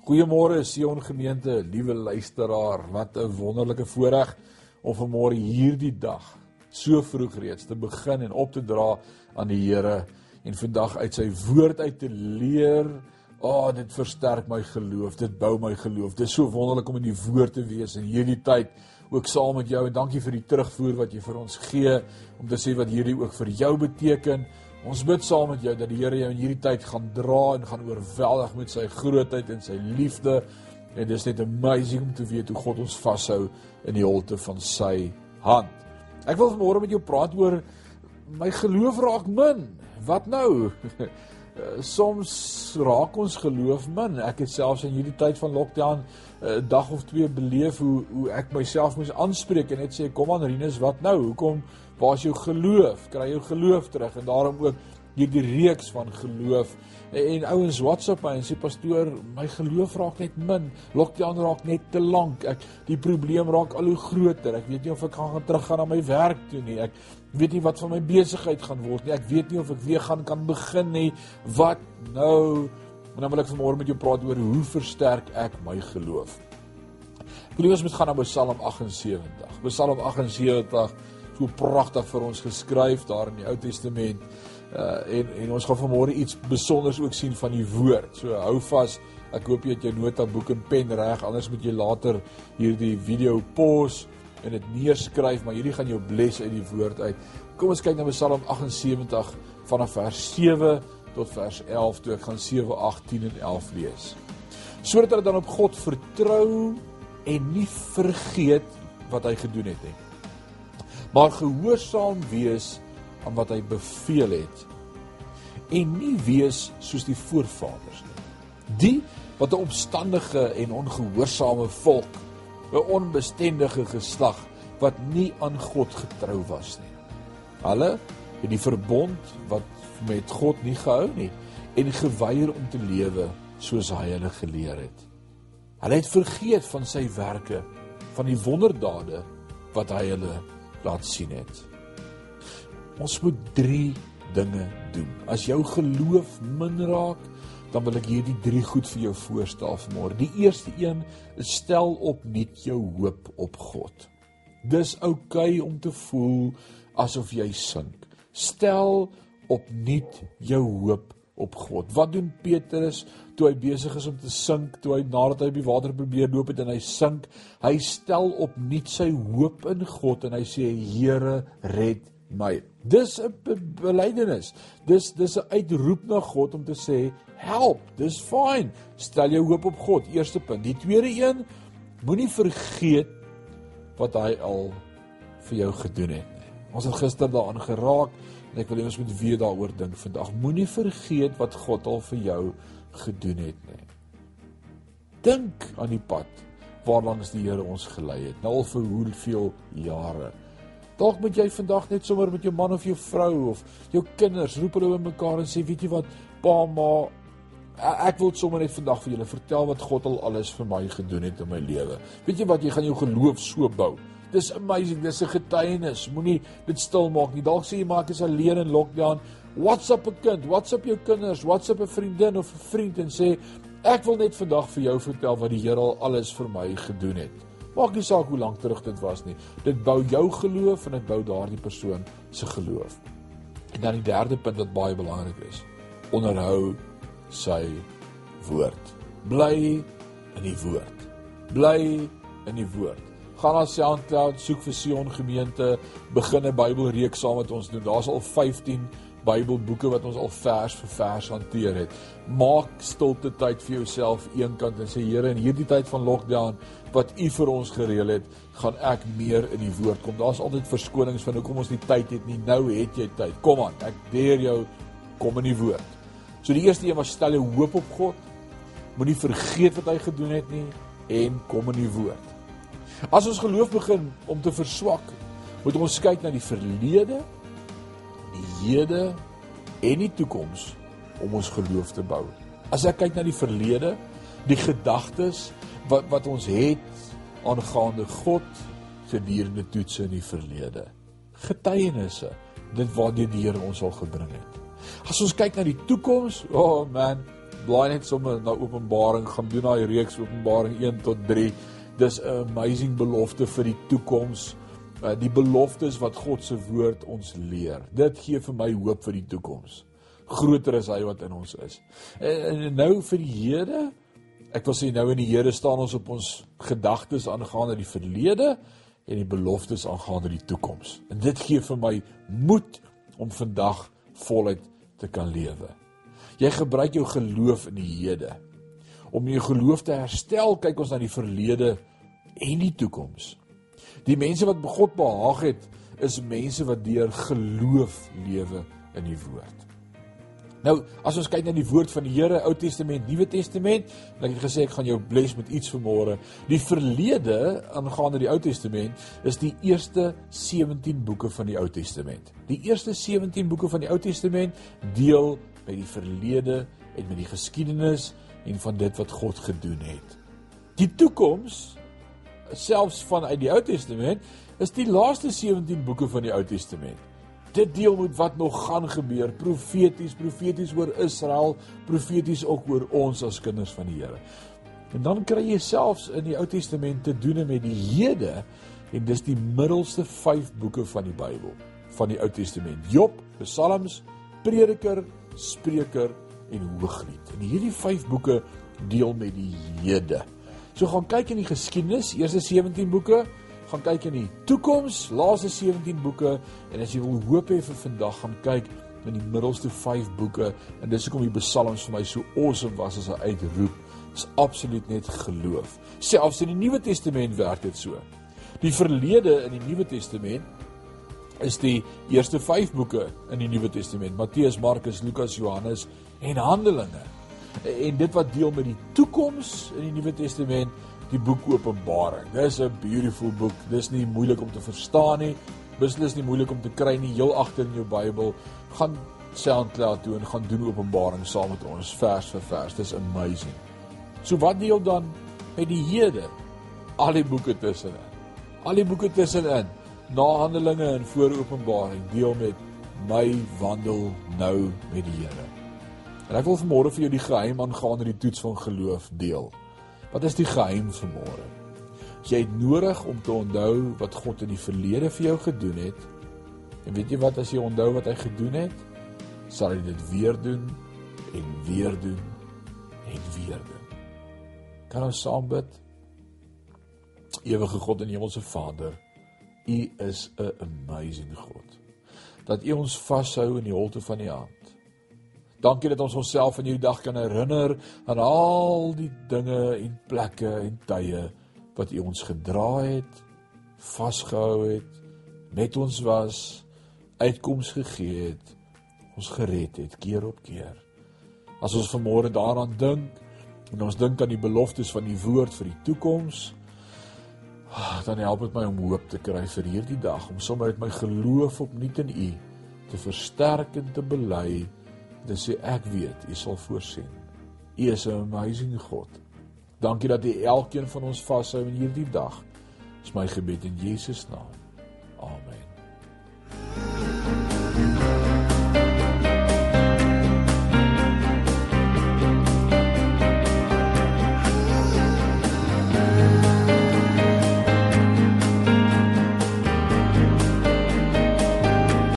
Goeiemôre Sion gemeente, liewe luisteraar. Wat 'n wonderlike voorreg om vanmôre hierdie dag so vroeg reeds te begin en op te dra aan die Here en vandag uit sy woord uit te leer. O, oh, dit versterk my geloof, dit bou my geloof. Dit is so wonderlik om in die woord te wees in hierdie tyd ook saam met jou en dankie vir die terugvoer wat jy vir ons gee om te sê wat hierdie ook vir jou beteken. Ons bid saam met jou dat die Here jou in hierdie tyd gaan dra en gaan oorweldig met sy grootheid en sy liefde. En dit is net amazing om te weet hoe God ons vashou in die holte van sy hand. Ek wil vanmôre met jou praat oor my geloof raak min. Wat nou? Soms raak ons geloof min. Ek het selfs in hierdie tyd van lockdown 'n uh, dag of twee beleef hoe hoe ek myself moes aanspreek en net sê kom aan Rinus, wat nou? Hoekom Waar is jou geloof? Kry jou geloof terug en daarom ook hierdie reeks van geloof. En, en ouens WhatsApp my en sê pastoor, my geloof raak net min. Lockdown raak net te lank. Ek die probleem raak al hoe groter. Ek weet nie of ek gaan gaan teruggaan na my werk toe nie. Ek weet nie wat van my besigheid gaan word nie. Ek weet nie of ek weer gaan kan begin nie. Wat nou? En dan wil ek vanmôre met jou praat oor hoe versterk ek my geloof. Ek wil ons moet gaan na Psalm 78. Psalm 78 so pragtig vir ons geskryf daar in die Ou Testament. Uh en en ons gaan vanmôre iets besonders ook sien van die woord. So hou vas. Ek hoop jy het jou notaboek en pen reg, anders moet jy later hierdie video pause en dit neerskryf, maar hierdie gaan jou bless uit die woord uit. Kom ons kyk na Psalm 78 vanaf vers 7 tot vers 11 toe ek gaan 7, 8, 10 en 11 lees. Sodat hulle dan op God vertrou en nie vergeet wat hy gedoen het nie maar gehoorsaam wees aan wat hy beveel het en nie wees soos die voorvaders nie. Die wat 'n opstandige en ongehoorsame volk, 'n onbestendige geslag wat nie aan God getrou was nie. Hulle het die verbond wat met God nie gehou nie en geweier om te lewe soos hy hulle geleer het. Hulle het vergeet van sy werke, van die wonderdade wat hy hulle laat sien het. Ons moet 3 dinge doen. As jou geloof min raak, dan wil ek hierdie 3 goed vir jou voorstel vanmôre. Die eerste een is stel op net jou hoop op God. Dis oukei okay om te voel asof jy sink. Stel op net jou hoop op God. Wat doen Petrus toe hy besig is om te sink, toe hy nadat hy op die water probeer loop het en hy sink, hy stel op nuut sy hoop in God en hy sê Here, red my. Dis 'n belydenis. Dis dis 'n uitroep na God om te sê, help, dis fyn. Stel jou hoop op God. Eerste punt. Die tweede een, moenie vergeet wat hy al vir jou gedoen het nie. Ons het gister daaraan geraak en ek wil hê ons moet weer daaroor dink vandag. Moenie vergeet wat God al vir jou gedoen het nie. Dink aan die pad waarlangs die Here ons gelei het. Nou al vir hoeveel jare. Dalk moet jy vandag net sommer met jou man of jou vrou of jou kinders roep hulle bymekaar en sê, "Weet jy wat, pa, ma, ek wil sommer net vandag vir julle vertel wat God al alles vir my gedoen het in my lewe." Weet jy wat, jy gaan jou geloof so bou. Dis amazing, dis 'n getuienis. Moenie dit stil maak nie. Dalk sê jy maar ek is alleen in lockdown. WhatsApp 'n kind, WhatsApp jou kinders, WhatsApp 'n vriendin of 'n vriend en sê ek wil net vandag vir jou vertel wat die Here al alles vir my gedoen het. Maak nie saak hoe lank terug dit was nie. Dit bou jou geloof en dit bou daardie persoon se geloof. En dan die derde punt wat baie belangrik is. Onderhou sy woord. Bly in die woord. Bly in die woord. Gaan na SoundCloud, soek vir Sion Gemeente, begin 'n Bybelreeks saam met ons doen. Daar's al 15 Bybelboeke wat ons al vers vir vers hanteer het. Maak stilte tyd vir jouself eenkant en sê Here, in hierdie tyd van lockdown wat U vir ons gereël het, gaan ek meer in die woord kom. Daar's altyd verskonings van hoekom ons nie tyd het nie. Nou het jy tyd. Kom aan, ek deur jou kom in die woord. So die eerste een was stel jou hoop op God. Moenie vergeet wat hy gedoen het nie en kom in die woord. As ons geloof begin om te verswak, moet ons kyk na die verlede die hede en die toekoms om ons geloof te bou. As ek kyk na die verlede, die gedagtes wat wat ons het aangaande God gedurende toetse in die verlede. Getuienisse dit waartoe die Here ons al gebring het. As ons kyk na die toekoms, oh man, blaai net sommer na Openbaring, gaan doen daai reeks Openbaring 1 tot 3. Dis 'n amazing belofte vir die toekoms. Uh, die beloftes wat God se woord ons leer. Dit gee vir my hoop vir die toekoms. Groter is hy wat in ons is. En, en nou vir die Here, ek wil sê nou in die Here staan ons op ons gedagtes aangaande die verlede en die beloftes aangaande die toekoms. En dit gee vir my moed om vandag voluit te kan lewe. Jy gebruik jou geloof in die hede. Om jou geloof te herstel, kyk ons na die verlede en die toekoms. Die mense wat God behaag het, is mense wat deur geloof lewe in die woord. Nou, as ons kyk na die woord van die Here, Ou Testament, Nuwe Testament, en ek het gesê ek gaan jou bless met iets vanmôre. Die verlede aangaande die Ou Testament is die eerste 17 boeke van die Ou Testament. Die eerste 17 boeke van die Ou Testament deel met die verlede en met die geskiedenis en van dit wat God gedoen het. Die toekoms selfs vanuit die Ou Testament is die laaste 17 boeke van die Ou Testament. Dit deel met wat nog gaan gebeur profeties profeties oor Israel profeties ook oor ons as kinders van die Here. En dan kry jy selfs in die Ou Testament te doen met die hede en dis die middelste 5 boeke van die Bybel van die Ou Testament. Job Psalms Prediker Spreuke en Hooglied. En hierdie 5 boeke deel met die hede so gaan kyk in die geskiedenis eerste 17 boeke gaan kyk in die toekoms, laaste 17 boeke en as jy wil hoop hê vir vandag gaan kyk in die middelste 5 boeke en dis hoekom die psalms vir my so awesome was as 'n uitroep. Dis absoluut net geloof. Selfs in die Nuwe Testament werk dit so. Die verlede in die Nuwe Testament is die eerste 5 boeke in die Nuwe Testament: Matteus, Markus, Lukas, Johannes en Handelinge. En dit wat deel met die toekoms in die Nuwe Testament die boek Openbaring. Dis 'n beautiful boek. Dis nie moeilik om te verstaan nie. Beslis nie moeilik om te kry nie. Heel agter in jou Bybel gaan SoundCloud toe en gaan doen Openbaring saam met ons vers vir vers. Dis amazing. So wat deel dan met die Hede? Al die boeke tussenin. Al die boeke tussenin. Na Handelinge en voor Openbaring deel met my wandel nou met die Here. En ek wil vanmôre vir jou die geheim aangaande die toets van geloof deel. Wat is die geheim vir môre? Jy het nodig om te onthou wat God in die verlede vir jou gedoen het. En weet jy wat as jy onthou wat hy gedoen het, sal hy dit weer doen en weer doen en weer doen. Kan ons saam bid? Ewige God en Hemelse Vader, U is 'n amazing God. Dat U ons vashou in die holte van U hand. Dankie dat ons onsself in hierdie dag kan herinner aan al die dinge en plekke en tye wat U ons gedra het, vasgehou het, met ons was, uitkoms gegee het, ons gered het keer op keer. As ons vanmôre daaraan dink en ons dink aan die beloftes van die woord vir die toekoms, ah, dan help dit my om hoop te kry vir hierdie dag, om sommer met my geloof opnuut in U te versterk en te bely Dis sê ek weet, U sal voorsien. U is 'n amazing God. Dankie dat U elkeen van ons vashou in hierdie dag. Dis my gebed in Jesus naam. Amen.